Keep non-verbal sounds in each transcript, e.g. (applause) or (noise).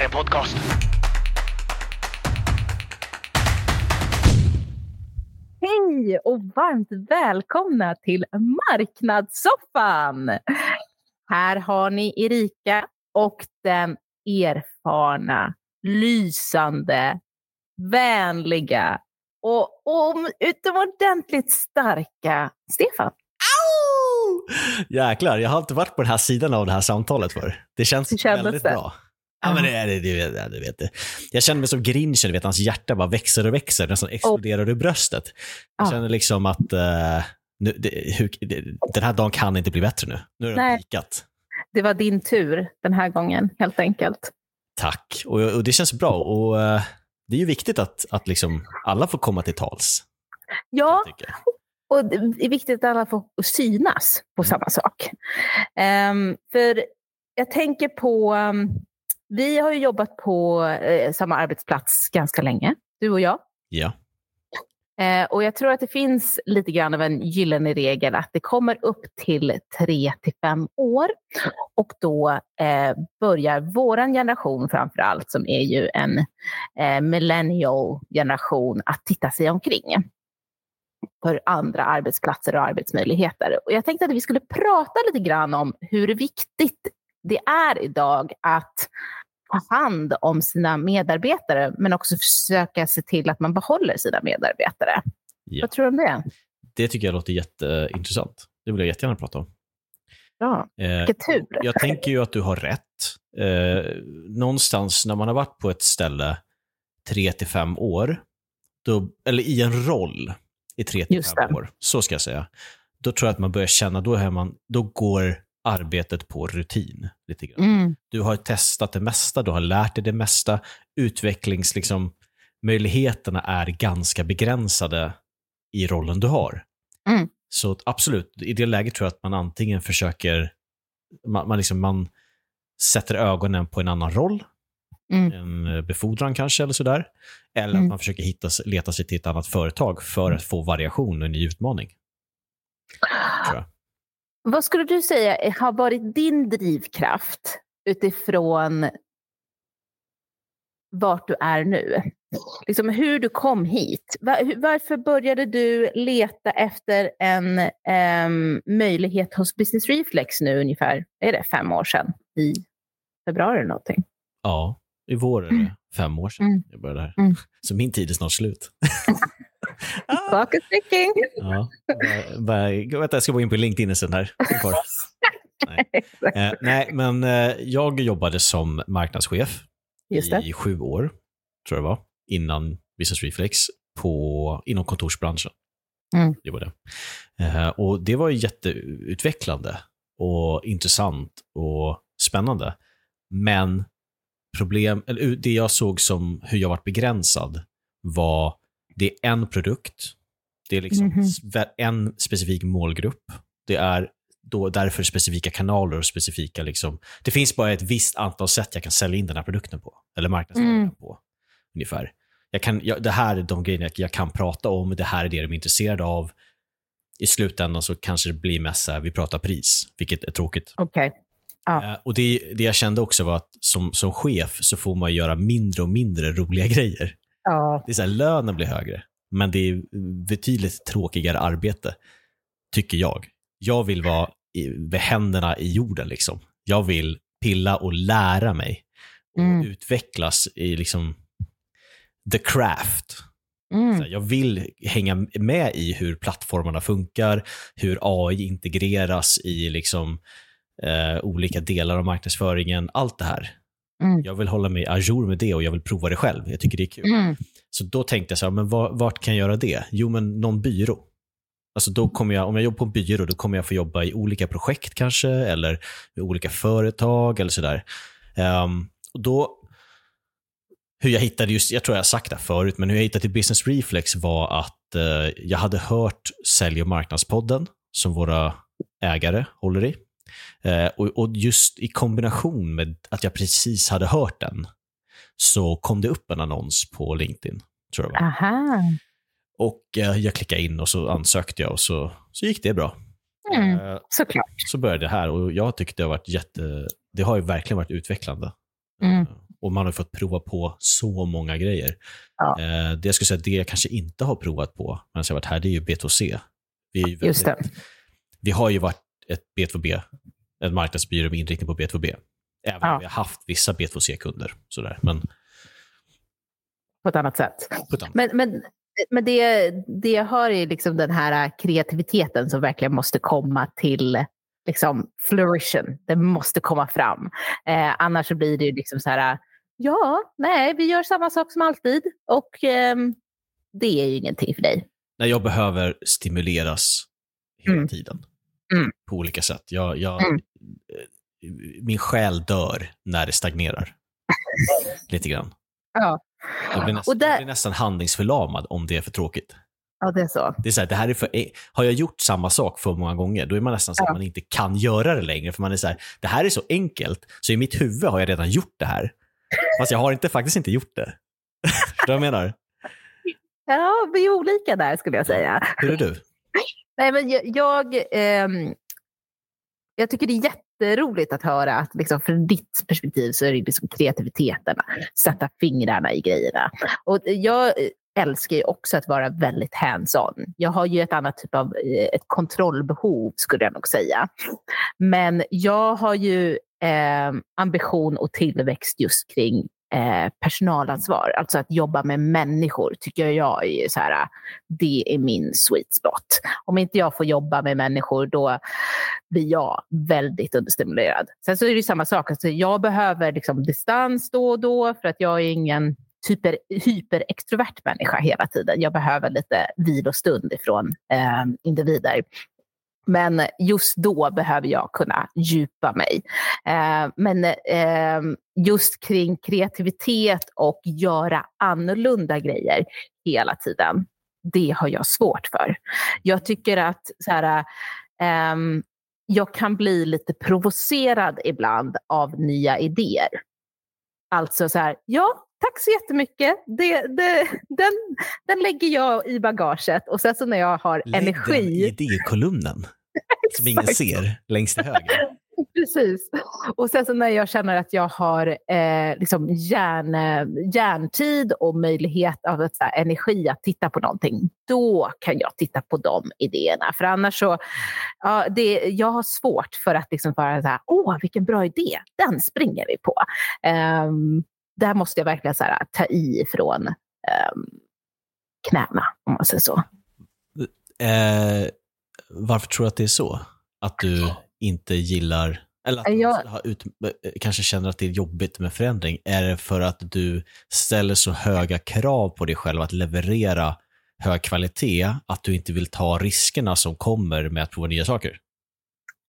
här är en podcast. Hej och varmt välkomna till Marknadssoffan! Här har ni Erika och den erfarna, lysande, vänliga och, och utomordentligt starka Stefan. Jäklar, jag har inte varit på den här sidan av det här samtalet för. Det känns kändes väldigt det? bra. Ja, men det, det, det, det, det vet det. Jag känner mig som Grinchen, vet, hans hjärta bara växer och växer, nästan exploderar ur bröstet. Jag Ja. känner liksom att eh, nu, det, hur, det, den här dagen kan inte bli bättre nu. Nu är den Nej. pikat. Det var din tur den här gången, helt enkelt. Tack. Och, och det känns bra. Och eh, Det är ju viktigt att, att liksom alla får komma till tals. Ja, och det är viktigt att alla får synas på samma sak. Ehm, för jag tänker på, um, vi har ju jobbat på eh, samma arbetsplats ganska länge, du och jag. Ja. Eh, och jag tror att det finns lite grann av en gyllene regel att det kommer upp till tre till fem år. Och då eh, börjar våran generation framför allt, som är ju en eh, millennial generation, att titta sig omkring för andra arbetsplatser och arbetsmöjligheter. Och jag tänkte att vi skulle prata lite grann om hur viktigt det är idag att ta hand om sina medarbetare, men också försöka se till att man behåller sina medarbetare. Ja. Vad tror du om det? Det tycker jag låter jätteintressant. Det vill jag jättegärna prata om. Bra. Eh, Vilken tur. Jag tänker ju att du har rätt. Eh, någonstans när man har varit på ett ställe tre till fem år, då, eller i en roll i tre till fem år, så ska jag säga, då tror jag att man börjar känna, då, är man, då går arbetet på rutin lite grann. Mm. Du har testat det mesta, du har lärt dig det mesta. Utvecklings, liksom, möjligheterna är ganska begränsade i rollen du har. Mm. Så absolut, i det läget tror jag att man antingen försöker, man, man, liksom, man sätter ögonen på en annan roll, Mm. en eh, befordran kanske eller sådär. Eller Mm. att man försöker hitta, leta sig till ett annat företag för att få variation och en ny utmaning. Vad skulle du säga har varit din drivkraft utifrån vart du är nu? Liksom hur du kom hit. Varför började du leta efter en ehm, möjlighet hos Business Reflex nu ungefär, är det fem år sedan? I februari eller någonting? Ja, i vår är det fem år sedan Mm. jag började här. Mm. Så min tid är snart slut. (laughs) ah, Clock is ticking. ja, bara, bara, vänta, jag ska gå in på LinkedIn en stund här. Kvar. (laughs) Eh, nej, men eh, jag jobbade som marknadschef Just det. i sju år, tror jag det var, innan Business Reflex, på, inom kontorsbranschen. Mm. Jobbade. Eh, och det var ju jätteutvecklande och intressant och spännande. Men problem, eller det jag såg som hur jag varit begränsad var, det är en produkt, det är liksom Mhm. sve- en specifik målgrupp, det är då därför specifika kanaler och specifika liksom, det finns bara ett visst antal sätt jag kan sälja in den här produkten på, eller marknadsföra Mm. den på, ungefär. Jag kan, jag, det här är de grejerna jag, jag kan prata om, det här är det de är intresserade av. I slutändan så kanske det blir mest så här, vi pratar pris, vilket är tråkigt. Okej. Ja. Eh, och det, det jag kände också var att som, som chef så får man göra mindre och mindre roliga (laughs) grejer. Ja. Det är så här, lönen blir högre, men det är betydligt tråkigare arbete, tycker jag. Jag vill vara i, med händerna i jorden. Liksom. Jag vill pilla och lära mig och Mm. utvecklas i liksom the craft. Mm. Jag vill hänga med i hur plattformarna funkar, hur AI integreras i liksom, eh, olika delar av marknadsföringen, allt det här. Mm. Jag vill hålla mig ajour med det och jag vill prova det själv. Jag tycker det är kul. Mm. Så då tänkte jag så här, men var, vart kan jag göra det? Jo, men någon byrå. Alltså då kommer jag, om jag jobbar på en byrå, då kommer jag få jobba i olika projekt kanske, eller med olika företag eller sådär. Och då, hur jag hittade just, jag tror jag har sagt det förut, men hur jag hittade till Business Reflex var att eh, jag hade hört Sälj och marknadspodden, som våra ägare håller i. Eh, och, just i kombination med att jag precis hade hört den, så kom det upp en annons på LinkedIn, tror jag var. Aha. Och eh, jag klickade in och så ansökte jag och så, så gick det bra. Mm. Eh, Såklart. så började det här och jag tyckte det har varit jätte, det har ju verkligen varit utvecklande. Mm. Och man har fått prova på så många grejer. Ja. Det jag skulle säga, det jag kanske inte har provat på medan jag varit här, det är ju B2C. Vi, är ju väldigt- vi har ju varit ett B2B, en marknadsbyrå med inriktning på B2B. Även Ja. om vi har haft vissa B2C-kunder. Sådär. Men På ett annat sätt. ett annat. Men, men, men det, det jag hör är liksom den här kreativiteten som verkligen måste komma till liksom flourishen. Den måste komma fram. Eh, annars så blir det ju liksom så här, ja, nej, vi gör samma sak som alltid och ehm, det är ju ingenting för dig. Nej, jag behöver stimuleras hela Mm. tiden. Mm. På olika sätt. Jag, jag, Mm. eh, Min själ dör när det stagnerar. (laughs) Lite grann. Ja, Jag blir, nästan, där- jag blir nästan handlingsförlamad om det är för tråkigt. ja det är så. Det är så här, det här är för, eh, har jag gjort samma sak för många gånger, då är man nästan så att Ja. man inte kan göra det längre. För man är så här, det här är så enkelt, så i mitt huvud har jag redan gjort det här. Fast jag har inte, faktiskt inte gjort det. (laughs) Förstår du vad jag menar? Ja, vi är olika där skulle jag säga. Hur är du? Nej, men jag, jag, eh, jag tycker det är jätteroligt att höra att liksom, från ditt perspektiv så är det liksom kreativiteten, sätta fingrarna i grejerna. Och jag älskar ju också att vara väldigt hands-on. Jag har ju ett annat typ av eh, ett kontrollbehov skulle jag nog säga. Men jag har ju eh, ambition och tillväxt just kring eh, personalansvar. Alltså att jobba med människor tycker jag är så här, det är min sweet spot. Om inte jag får jobba med människor då blir jag väldigt understimulerad. Sen så är det ju samma sak, alltså jag behöver liksom distans då och då för att jag är ingen hyperextrovert människa hela tiden. Jag behöver lite vilostund ifrån eh, individer. Men just då behöver jag kunna djupa mig. Eh, men eh, just kring kreativitet och göra annorlunda grejer hela tiden, det har jag svårt för. Jag tycker att så här, eh, jag kan bli lite provocerad ibland av nya idéer. Alltså så här, ja, tack så jättemycket. Det, det, den, den lägger jag i bagaget och sen så när jag har Lägg den i energi. idékolumnen, (laughs) som ingen ser, längst till höger. (laughs) Precis. Och sen så när jag känner att jag har eh, liksom hjärn, hjärntid och möjlighet av ett, så här, energi att titta på någonting, då kan jag titta på de idéerna. För annars så, ja, det, jag har svårt för att liksom bara så här, åh vilken bra idé, den springer vi på. Um, där måste jag verkligen så här, ta i från um, knäna, om man säger så. Eh, varför tror du att det är så? Att du inte gillar, eller att du Jag- har ut, kanske känner att det är jobbigt med förändring? Är det för att du ställer så höga krav på dig själv att leverera hög kvalitet att du inte vill ta riskerna som kommer med att prova nya saker?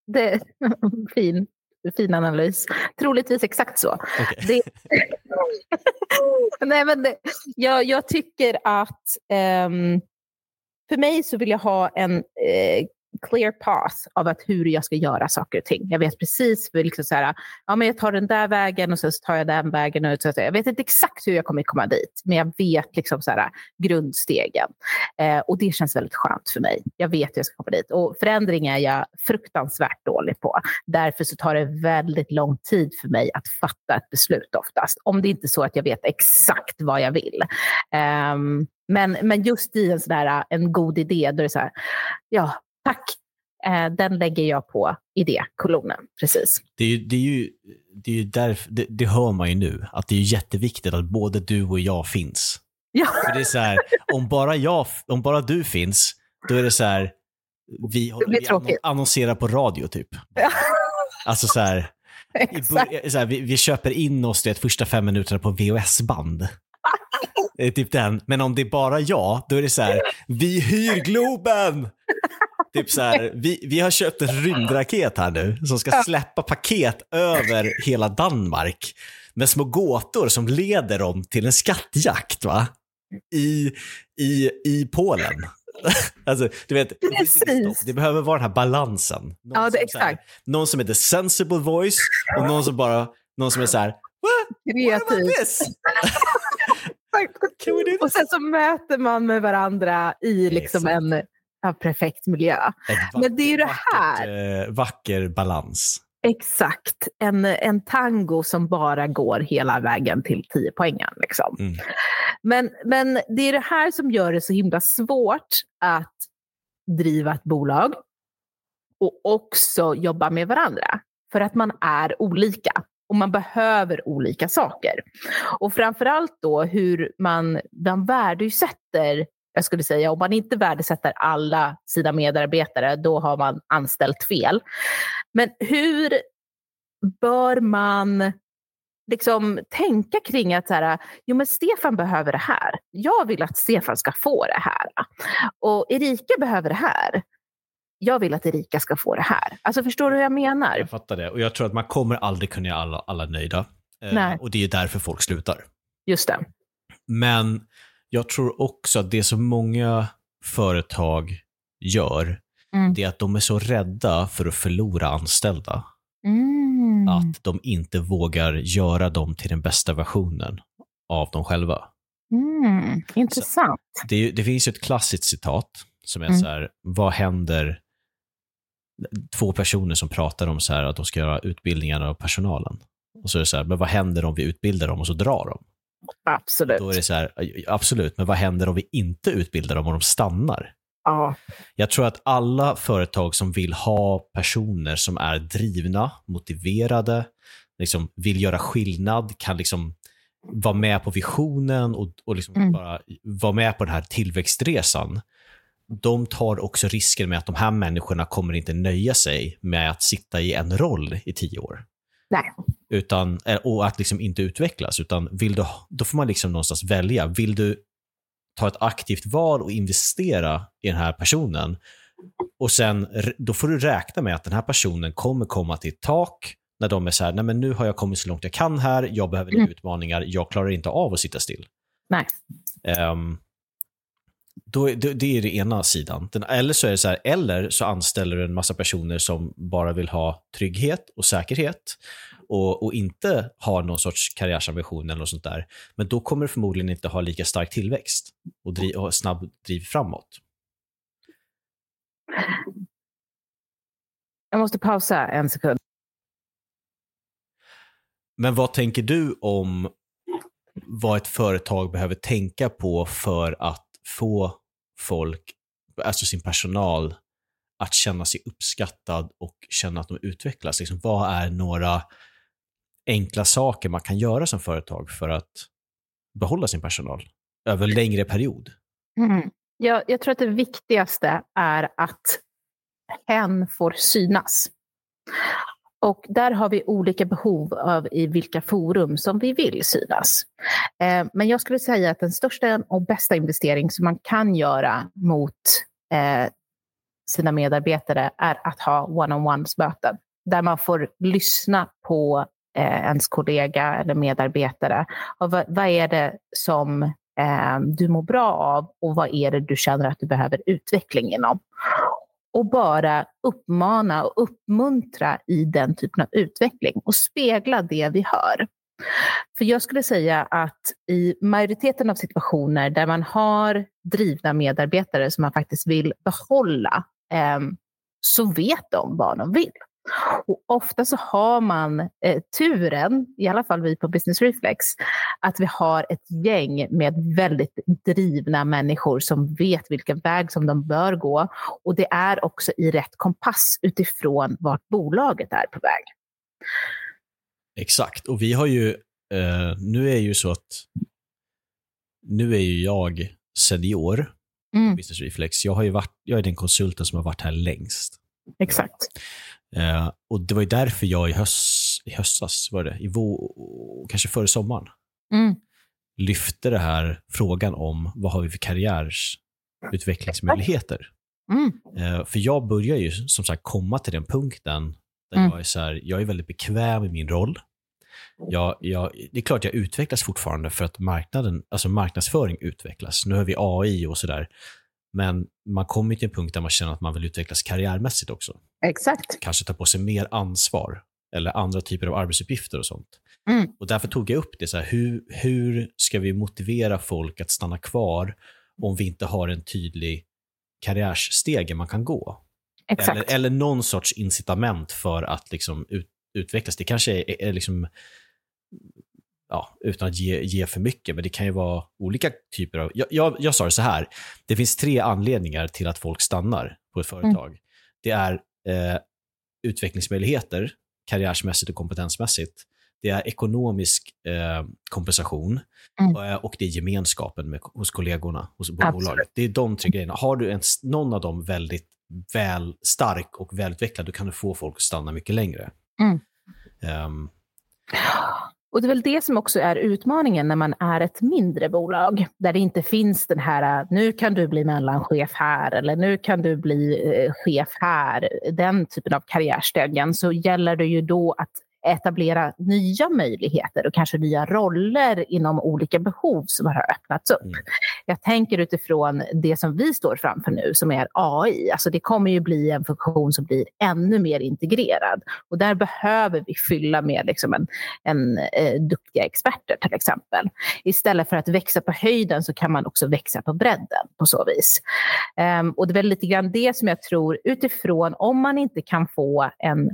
Det, (laughs) fin, fin analys. Troligtvis exakt så. Okej. Det... (laughs) (laughs) Nej, men det, jag, jag tycker att um, för mig så vill jag ha en eh, clear path av att hur jag ska göra saker och ting. Jag vet precis, liksom så här, ja, men jag tar den där vägen och sen så tar jag den vägen. Och så, att jag vet inte exakt hur jag kommer komma dit, men jag vet liksom så här, grundstegen. Eh, och det känns väldigt skönt för mig. Jag vet hur jag ska komma dit. Och förändring är jag fruktansvärt dålig på. Därför så tar det väldigt lång tid för mig att fatta ett beslut oftast. Om det inte är så att jag vet exakt vad jag vill. Eh, men, men just i en, sån här, en god idé, då är det så här, ja, tack. Eh, den lägger jag på idékolonnen. Precis. Det är ju, det är ju, det är ju därför, det, det hör man ju nu, att det är jätteviktigt att både du och jag finns. Ja, För det är så här, om bara, jag, om bara du finns, då är det så här, vi, vi annonserar på radio typ. Alltså så här, så här vi, vi köper in oss det första fem minuterna på VHS-band. Det är typ den. Men om det är bara jag, då är det så här, vi hyr Globen! Typ så här, vi, vi har köpt en rymdraket här nu som ska släppa paket över hela Danmark med små gåtor som leder dem till en skattjakt va? I, i, i Polen. (laughs) Alltså, du vet, det, behöver vara den här balansen. Någon Ja, det- som så här- exakt. någon som är the sensible voice och någon som bara, någon som är så här, what, what about this? Och sen så möter man med varandra i liksom en ja, perfekt miljö. Ett Men det är ju det vackert, eh, vacker balans. Exakt. En, en tango som bara går hela vägen till 10 poängen. Liksom. Mm. Men, men det är det här som gör det så himla svårt att driva ett bolag och också jobba med varandra. För att man är olika och man behöver olika saker. Och framförallt då hur man, man värdesätter, jag skulle säga, om man inte värdesätter alla sina medarbetare, då har man anställt fel. Men hur bör man liksom tänka kring att så här, jo men Stefan behöver det här. Jag vill att Stefan ska få det här. Och Erika behöver det här. Jag vill att Erika ska få det här. Alltså förstår du hur jag menar? Jag fattar det. Och jag tror att man kommer aldrig kunna göra alla, alla nöjda. Eh, Nej. och det är därför folk slutar. Just det. Men jag tror också att det som många företag gör, Mm. det är att de är så rädda för att förlora anställda. Mm. Att de inte vågar göra dem till den bästa versionen av dem själva. Mm. Intressant. Det, det finns ju ett klassiskt citat som är Mm. så här, vad händer, två personer som pratar om så här att de ska göra utbildningar av personalen. Och så är det så här, men vad händer om vi utbildar dem och så drar de? Absolut. Då är det så här, absolut, men vad händer om vi inte utbildar dem och de stannar? Ja. Jag tror att alla företag som vill ha personer som är drivna, motiverade, liksom vill göra skillnad, kan liksom vara med på visionen och, och liksom Mm. bara vara med på den här tillväxtresan. De tar också risker med att de här människorna kommer inte nöja sig med att sitta i en roll i tio år. Nej. Utan, eh, och att liksom inte utvecklas, utan vill du, då får man liksom någonstans välja. Vill du ta ett aktivt val och investera i den här personen och sen då får du räkna med att den här personen kommer komma till ett tak när de är så här, nej men nu har jag kommit så långt jag kan här, jag behöver Mm. utmaningar, jag klarar inte av att sitta still. Nej. Ehm, då, det, det är det ena sidan. Den, eller, så är det så här, eller så anställer du en massa personer som bara vill ha trygghet och säkerhet och, och inte har någon sorts karriärsambition eller något sånt där. Men då kommer du förmodligen inte ha lika stark tillväxt och, driv, och snabb driv framåt. Jag måste pausa en sekund. Men vad tänker du om vad ett företag behöver tänka på för att få folk, alltså sin personal, att känna sig uppskattad och känna att de utvecklas? Liksom, vad är några enkla saker man kan göra som företag för att behålla sin personal över en längre period? Mm. Jag, jag tror att det viktigaste är att hen får synas. Och där har vi olika behov av i vilka forum som vi vill synas. Eh, men jag skulle säga att den största och bästa investering som man kan göra mot eh, sina medarbetare är att ha one-on-ones-möten. Där man får lyssna på eh, ens kollega eller medarbetare. Och vad, vad är det som eh, du mår bra av och vad är det du känner att du behöver utveckling inom? Och bara uppmana och uppmuntra i den typen av utveckling och spegla det vi hör. För jag skulle säga att i majoriteten av situationer där man har drivna medarbetare som man faktiskt vill behålla eh, så vet de vad de vill. Och ofta så har man eh, turen, i alla fall vi på Business Reflex, att vi har ett gäng med väldigt drivna människor som vet vilken väg som de bör gå. Och det är också i rätt kompass utifrån vart bolaget är på väg. Exakt, och vi har ju, eh, nu är ju så att, nu är ju jag senior Mm, Business Reflex. Jag, har ju varit, jag är den konsulten som har varit här längst. exakt. Eh, och Det var ju därför jag i, höst, i höstas, var det, i vår, kanske före sommaren, Mm, lyfte det här frågan om vad har vi för karriärsutvecklingsmöjligheter. mm, Eh, för jag börjar ju som sagt komma till den punkten där Mm. jag är så här, jag är väldigt bekväm i min roll. Jag, jag, det är klart jag utvecklas fortfarande för att marknaden, alltså marknadsföring utvecklas. Nu har vi AI och sådär. Men man kommer till en punkt där man känner att man vill utvecklas karriärmässigt också. Exakt. Kanske ta på sig mer ansvar eller andra typer av arbetsuppgifter och sånt. Mm. Och därför tog jag upp det, så här, hur, hur ska vi motivera folk att stanna kvar om vi inte har en tydlig karriärsstege man kan gå? Exakt. Eller, eller någon sorts incitament för att liksom ut, utvecklas. Det kanske är, är liksom, ja, utan att ge, ge för mycket, men det kan ju vara olika typer av... Jag, jag, jag sa det så här, det finns tre anledningar till att folk stannar på ett företag. Mm. Det är eh, utvecklingsmöjligheter, karriärsmässigt och kompetensmässigt. Det är ekonomisk eh, kompensation mm. Eh, och det är gemenskapen med, hos kollegorna hos bolaget. Det är de tre grejerna. Har du en, någon av dem väldigt väl stark och välutvecklad, då kan du få folk att stanna mycket längre. Mm. Um, och det är väl det som också är utmaningen när man är ett mindre bolag, där det inte finns den här, nu kan du bli mellanchef här eller nu kan du bli eh, chef här, den typen av karriärstegen, så gäller det ju då att etablera nya möjligheter och kanske nya roller inom olika behov som har öppnats upp. Mm. Jag tänker utifrån det som vi står framför nu som är AI. Alltså det kommer ju bli en funktion som blir ännu mer integrerad och där behöver vi fylla med liksom en, en eh, duktiga experter till exempel. Istället för att växa på höjden så kan man också växa på bredden på så vis. Um, och det är väl lite grann det som jag tror utifrån om man inte kan få en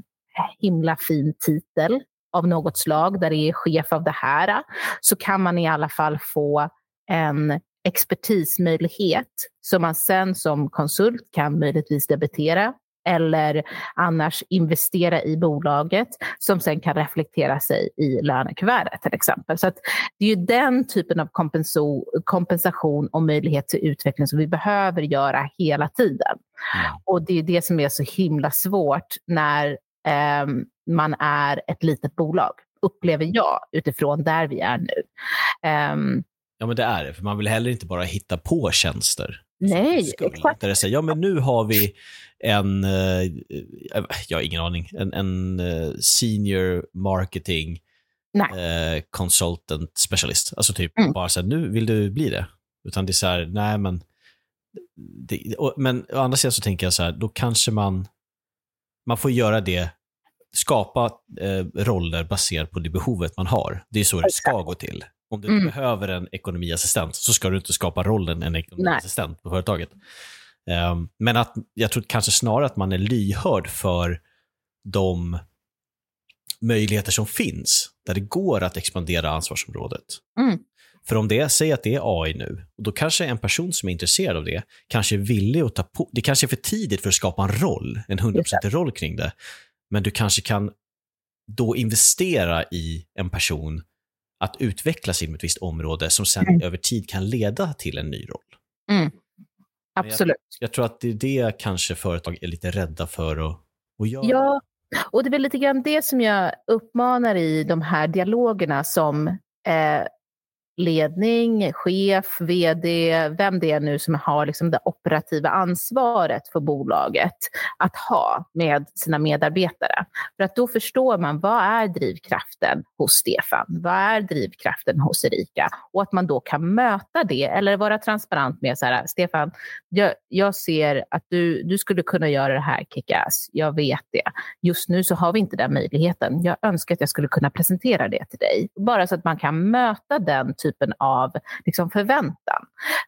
himla fin titel av något slag där det är chef av det här, så kan man i alla fall få en expertismöjlighet som man sen som konsult kan möjligtvis debitera eller annars investera i bolaget som sen kan reflektera sig i lönekuvertet till exempel. Så det är ju den typen av kompensation och möjlighet till utveckling som vi behöver göra hela tiden. Mm. Och det är det som är så himla svårt när man är ett litet bolag, upplever jag utifrån där vi är nu. Um, ja, men det är det, för man vill heller inte bara hitta på tjänster. Nej, exakt. Där säger, ja, men nu har vi en, eh, jag har ingen aning, en, en eh, senior marketing eh, consultant specialist. Alltså typ mm. bara så här, nu vill du bli det. Utan det är så här, nej men, det, och, men å andra sidan så tänker jag så här, då kanske man, man får göra det skapa eh, roller baserat på det behovet man har. Det är så det ska gå till. Om du mm. behöver en ekonomiassistent så ska du inte skapa rollen en ekonomiassistent Nej. på företaget. Um, men att, jag tror kanske snarare att man är lyhörd för de möjligheter som finns där det går att expandera ansvarsområdet. Mm. För om det, säg att det är AI nu, och då kanske en person som är intresserad av det kanske är villig att ta på, det kanske är för tidigt för att skapa en roll, en 100% roll kring det. Men du kanske kan då investera i en person att utvecklas inom ett visst område som sen mm. över tid kan leda till en ny roll. Mm. Absolut. Jag, jag, tror att det är det kanske företag är lite rädda för att, att göra. Ja, och det är väl lite grann det som jag uppmanar i de här dialogerna som eh, ledning, chef, vd, vem det är nu som har liksom det operativa ansvaret för bolaget att ha med sina medarbetare. För att då förstår man vad är drivkraften hos Stefan? Vad är drivkraften hos Erika? Och att man då kan möta det eller vara transparent med så här, Stefan, jag, jag ser att du, du skulle kunna göra det här kickass. Jag vet det. Just nu så har vi inte den möjligheten. Jag önskar att jag skulle kunna presentera det till dig. Bara så att man kan möta den typen av liksom, förväntan.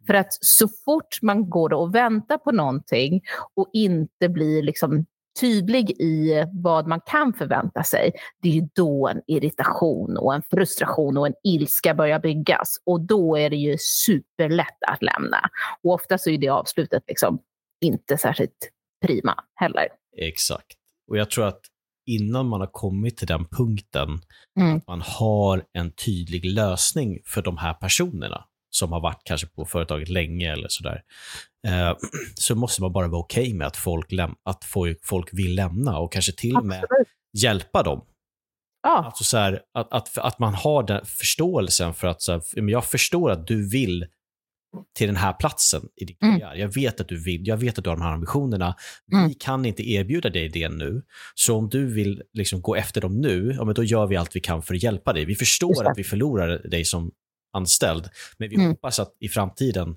För att så fort man går och väntar på någonting och inte blir liksom, tydlig i vad man kan förvänta sig, det är ju då en irritation och en frustration och en ilska börjar byggas. Och då är det ju superlätt att lämna. Och ofta så är det avslutet liksom inte särskilt prima heller. Exakt. Och jag tror att innan man har kommit till den punkten, mm. att man har en tydlig lösning för de här personerna som har varit kanske på företaget länge eller sådär, eh, (clears throat) så måste man bara vara okej okay med att folk, att folk vill lämna och kanske till och med hjälpa dem. Ja. Alltså så här, att, att, att man har den förståelsen för att så här, jag förstår att du vill till den här platsen i din mm. karriär. Mm. Jag vet att du vill, jag vet att du har de här ambitionerna. Mm. Vi kan inte erbjuda dig det nu. Så om du vill liksom gå efter dem nu, ja, men då gör vi allt vi kan för att hjälpa dig. Vi förstår att vi förlorar dig som anställd, men vi mm. hoppas att i framtiden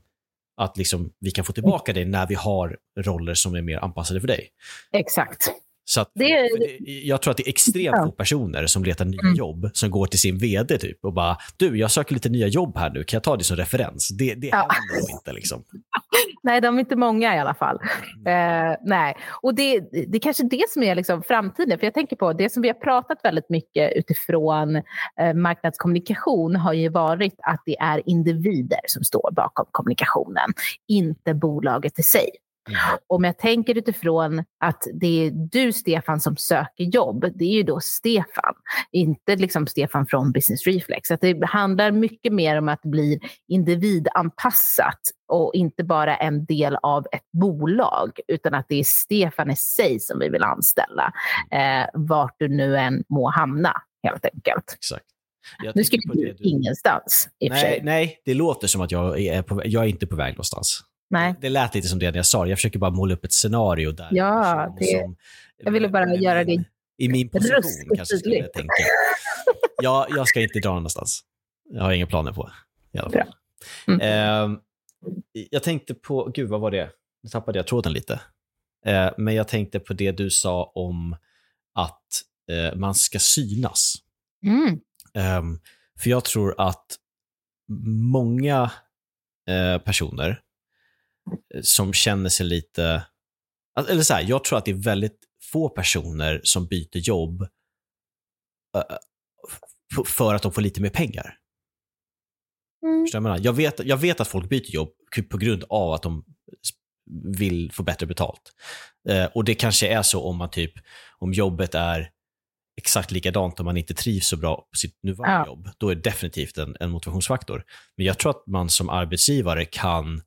att liksom vi kan få tillbaka dig när vi har roller som är mer anpassade för dig. Exakt. Så att, det, jag tror att det är extremt få personer som letar nya mm. jobb som går till sin vd typ och bara du, jag söker lite nya jobb här nu, kan jag ta det som referens? Det, det ja. händer inte liksom. (laughs) nej, de är inte många i alla fall. Uh, nej. Och det, det är kanske det som är liksom framtiden. För jag tänker på det som vi har pratat väldigt mycket utifrån uh, marknadskommunikation har ju varit att det är individer som står bakom kommunikationen, inte bolaget i sig. Mm. Om jag tänker utifrån att det är du, Stefan, som söker jobb, det är ju då Stefan, inte liksom Stefan från Business Reflex. Att det handlar mycket mer om att bli individanpassat och inte bara en del av ett bolag, utan att det är Stefan i sig som vi vill anställa, eh, vart du nu än må hamna, helt enkelt. Exakt. Jag nu ska du ingenstans, i nej. Nej, det låter som att jag är, på, jag är inte på väg någonstans. Nej. Det lät lite som det jag sa. Jag försöker bara måla upp ett scenario där. Ja, det, som, jag ville bara men, göra det I min position kanske skulle jag tänka. Ja, jag ska inte dra någonstans. Jag har inga planer på i alla fall. Mm. Eh, jag tänkte på, gud vad var det? Nu tappade jag tråden lite. Eh, men jag tänkte på det du sa om att eh, man ska synas. Mm. Ehm, för jag tror att många eh, personer som känner sig lite... Eller så här, jag tror att det är väldigt få personer som byter jobb för att de får lite mer pengar. Mm. Jag, menar? Jag, vet, jag vet att folk byter jobb på grund av att de vill få bättre betalt. Eh, och det kanske är så om man typ, om jobbet är exakt likadant om man inte trivs så bra på sitt nuvarande ja. jobb, då är det definitivt en, en motivationsfaktor. Men jag tror att man som arbetsgivare kan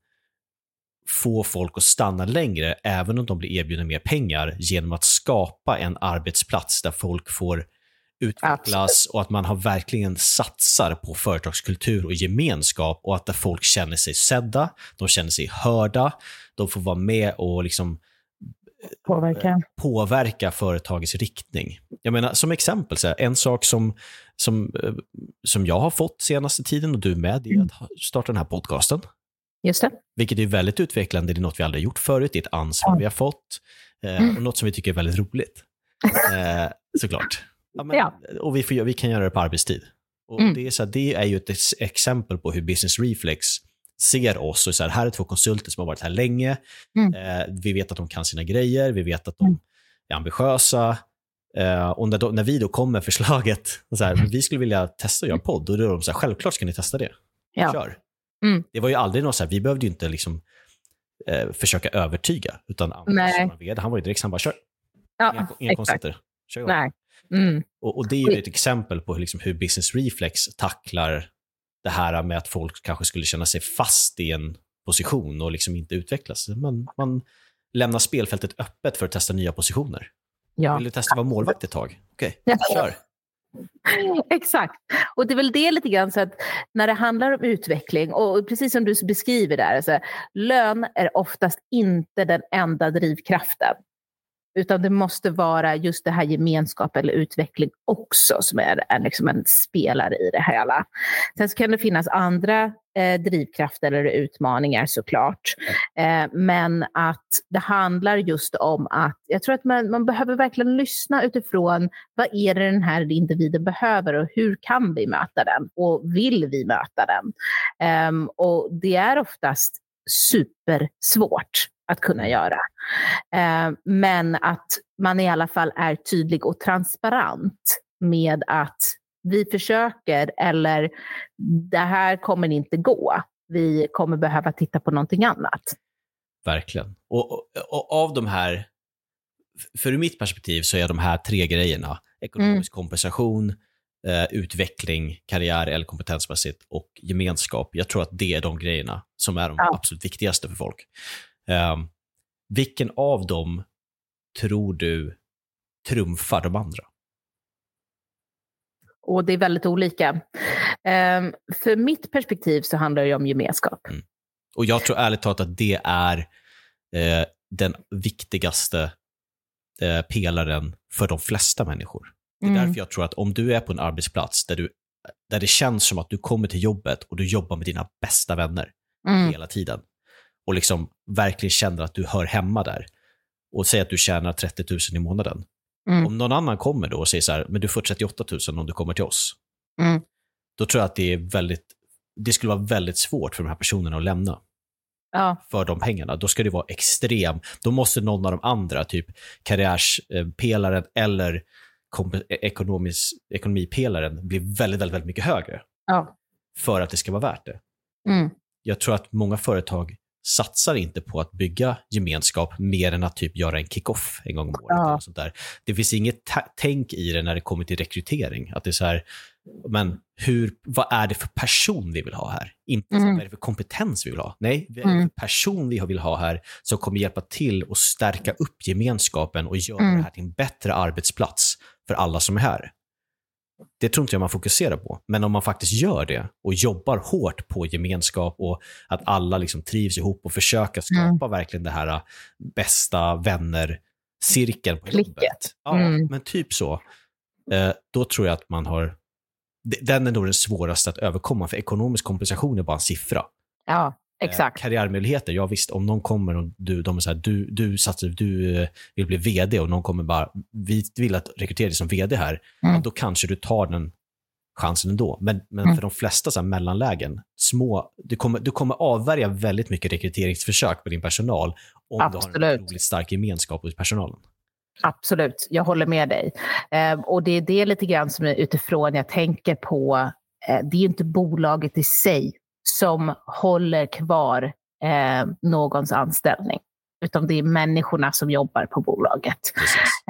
få folk att stanna längre, även om de blir erbjudna mer pengar, genom att skapa en arbetsplats där folk får utvecklas och att man har verkligen satsar på företagskultur och gemenskap och att där folk känner sig sedda, de känner sig hörda, de får vara med och liksom påverka, eh, påverka företagets riktning. Jag menar, som exempel, så här, en sak som, som, eh, som jag har fått senaste tiden och du med, det är att starta den här podcasten. Just det. Vilket är väldigt utvecklande, det är något vi aldrig gjort förut, det är ett ansvar ja. vi har fått eh, mm. och något som vi tycker är väldigt roligt. (laughs) Eh, såklart. Ja, men, ja. Och vi, får, vi kan göra det på arbetstid. Och mm. det, är så här, det är ju ett exempel på hur Business Reflex ser oss och så här, här är två konsulter som har varit här länge. Mm. Eh, vi vet att de kan sina grejer, vi vet att de mm. är ambitiösa. Eh, och när, då, när, vi då kom med förslaget, så här, vi skulle vilja testa att göra podd, då är de så här, självklart ska ni testa det. Ja. Kör. Mm. Det var ju aldrig något så här, vi behövde ju inte liksom, eh, försöka övertyga, utan Anders han var ju direkt, han bara kör. Ja, inga inga konstigheter. Kör igång. Nej. Mm. Och, och, det är ju ett exempel på hur, liksom, hur Business Reflex tacklar det här med att folk kanske skulle känna sig fast i en position och liksom inte utvecklas. Man, man lämnar spelfältet öppet för att testa nya positioner. Ja. Vill du testa att vara målvakt ett tag? Okej, okay, ja. kör. Exakt. Och det är väl det lite grann så att när det handlar om utveckling och precis som du beskriver där, alltså, lön är oftast inte den enda drivkraften. Utan det måste vara just det här gemenskap eller utveckling också som är en, liksom en spelare i det hela. Sen så kan det finnas andra eh, drivkrafter eller utmaningar såklart. Eh, men att det handlar just om att jag tror att man, man behöver verkligen lyssna utifrån vad är det den här individen behöver och hur kan vi möta den och vill vi möta den? Eh, och det är oftast supersvårt att kunna göra. Eh, men att man i alla fall är tydlig och transparent med att vi försöker eller det här kommer inte gå. Vi kommer behöva titta på någonting annat. Verkligen. Och, och, och av de här, för ur mitt perspektiv så är de här tre grejerna, ekonomisk mm. kompensation, eh, utveckling, karriär eller kompetensmässigt och gemenskap. Jag tror att det är de grejerna som är de ja. absolut viktigaste för folk. Um, vilken av dem tror du trumfar de andra? Och det är väldigt olika. Um, för mitt perspektiv så handlar det om gemenskap. Mm. Och jag tror ärligt talat att det är eh, den viktigaste eh, pelaren för de flesta människor. Det är mm. därför jag tror att om du är på en arbetsplats där, du, där det känns som att du kommer till jobbet och du jobbar med dina bästa vänner mm. hela tiden, och liksom verkligen känner att du hör hemma där och säger att du tjänar 30 000 i månaden. Mm. Om någon annan kommer då och säger så här, men du får 38 000 om du kommer till oss. Mm. Då tror jag att det är väldigt, det skulle vara väldigt svårt för de här personerna att lämna. Ja. för de pengarna. Då ska det vara extrem. Då måste någon av de andra, typ karriärspelaren eller ekonomisk, ekonomipelaren, bli väldigt, väldigt, väldigt mycket högre Ja. för att det ska vara värt det. Mm. Jag tror att många företag satsar inte på att bygga gemenskap mer än att typ göra en kick-off en gång om året. Ja. Eller sånt där. Det finns inget tänk i det när det kommer till rekrytering. Att det är så här, men hur, vad är det för person vi vill ha här? Inte Mm. vad är det för kompetens vi vill ha? Nej, vad är det Mm. för person vi vill ha här som kommer hjälpa till och stärka upp gemenskapen och göra Mm. det här till en bättre arbetsplats för alla som är här. Det tror inte jag man fokuserar på. Men om man faktiskt gör det och jobbar hårt på gemenskap och att alla liksom trivs ihop och försöka skapa verkligen det här äh, bästa vänner-cirkeln på Klicket. jobbet. Ja, Mm. men typ så. Eh, då tror jag att man har... Den är nog den svåraste att överkomma, för ekonomisk kompensation är bara en siffra. ja, exakt. Karriärmöjligheter, ja visst, om någon kommer och du, de är så här, du, du satsar, du eh, vill bli vd och någon kommer bara, vi vill att rekrytera dig som vd här, Mm. ja, då kanske du tar den chansen ändå. Men, men Mm. för de flesta så mellanlägen, små, du kommer, du kommer avvärja väldigt mycket rekryteringsförsök på din personal om du har en Absolut. otroligt stark gemenskap hos personalen. Absolut, jag håller med dig. Eh, och det är det lite grann som är utifrån jag tänker på. Eh, det är ju inte bolaget i sig som håller kvar eh, någons anställning. Utan det är människorna som jobbar på bolaget.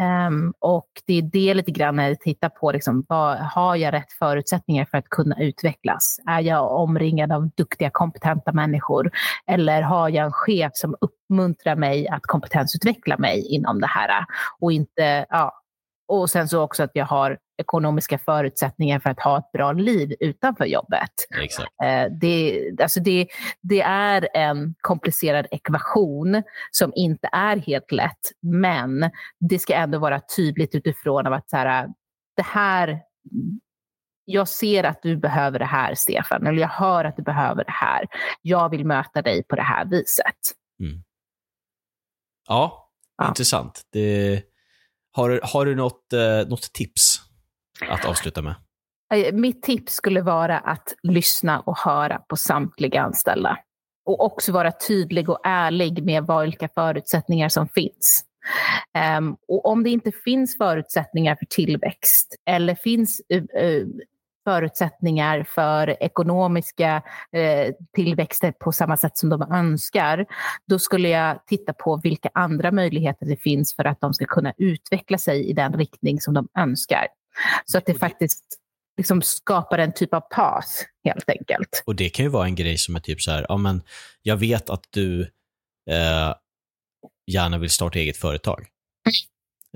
Ehm, och det är det lite grann när jag tittar på, liksom, vad, har jag rätt förutsättningar för att kunna utvecklas? Är jag omringad av duktiga, kompetenta människor? Eller har jag en chef som uppmuntrar mig att kompetensutveckla mig inom det här? Och, inte, ja. Och sen så också att jag har ekonomiska förutsättningar för att ha ett bra liv utanför jobbet. Exakt. Eh, Det, alltså det, det är en komplicerad ekvation som inte är helt lätt, men det ska ändå vara tydligt utifrån av att så här, det här, jag ser att du behöver det här Stefan, eller jag hör att du behöver det här. Jag vill möta dig på det här viset. Ja, Ja. intressant. Det, har, du- har du något, eh, något tips att avsluta med? Eh, mitt tips skulle vara att lyssna och höra på samtliga anställda. Och också vara tydlig och ärlig med vilka förutsättningar som finns. Um, och om det inte finns förutsättningar för tillväxt eller finns uh, uh, förutsättningar för ekonomiska eh, tillväxter på samma sätt som de önskar, då skulle jag titta på vilka andra möjligheter det finns för att de ska kunna utveckla sig i den riktning som de önskar. Så att det faktiskt liksom skapar en typ av path, helt enkelt. Och det kan ju vara en grej som är typ så här, ja men jag vet att du eh, gärna vill starta eget företag.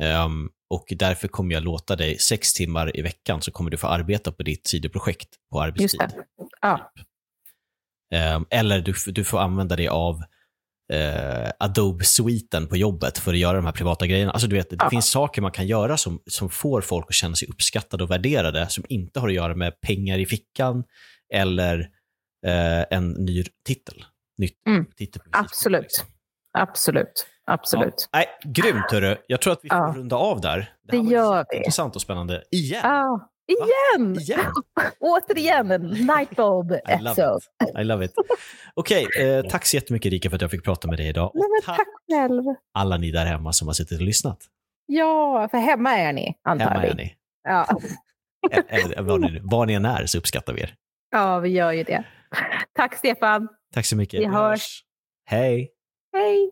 Ehm, och därför kommer jag låta dig sex timmar i veckan så kommer du få arbeta på ditt sidoprojekt på Just arbetstid. det. Ja, Ehm, eller du, du får använda dig av eh, Adobe-sviten på jobbet för att göra de här privata grejerna. Alltså du vet, det Ja. finns saker man kan göra som, som får folk att känna sig uppskattade och värderade som inte har att göra med pengar i fickan eller eh, en ny titel. Nytt Mm. titel Absolut. liksom. absolut. Absolut. Ja. Nej, grymt hörru. Jag tror att vi får Ja. runda av där. Det var gör vi. Intressant och spännande. Igen. Ja. Igen! Igen. (laughs) Återigen en lightbulb I love it. I love it. Okej, eh, tack så jättemycket Rika för att jag fick prata med dig idag. Nej, men tack tack själv. alla ni där hemma som har suttit och lyssnat. Ja, för hemma är ni, antar Hemma vi. är ni. Ja. Eller, var, ni, var ni än är så uppskattar vi er. ja, vi gör ju det. Tack Stefan. Tack så mycket. Vi hörs. Hej. Hej!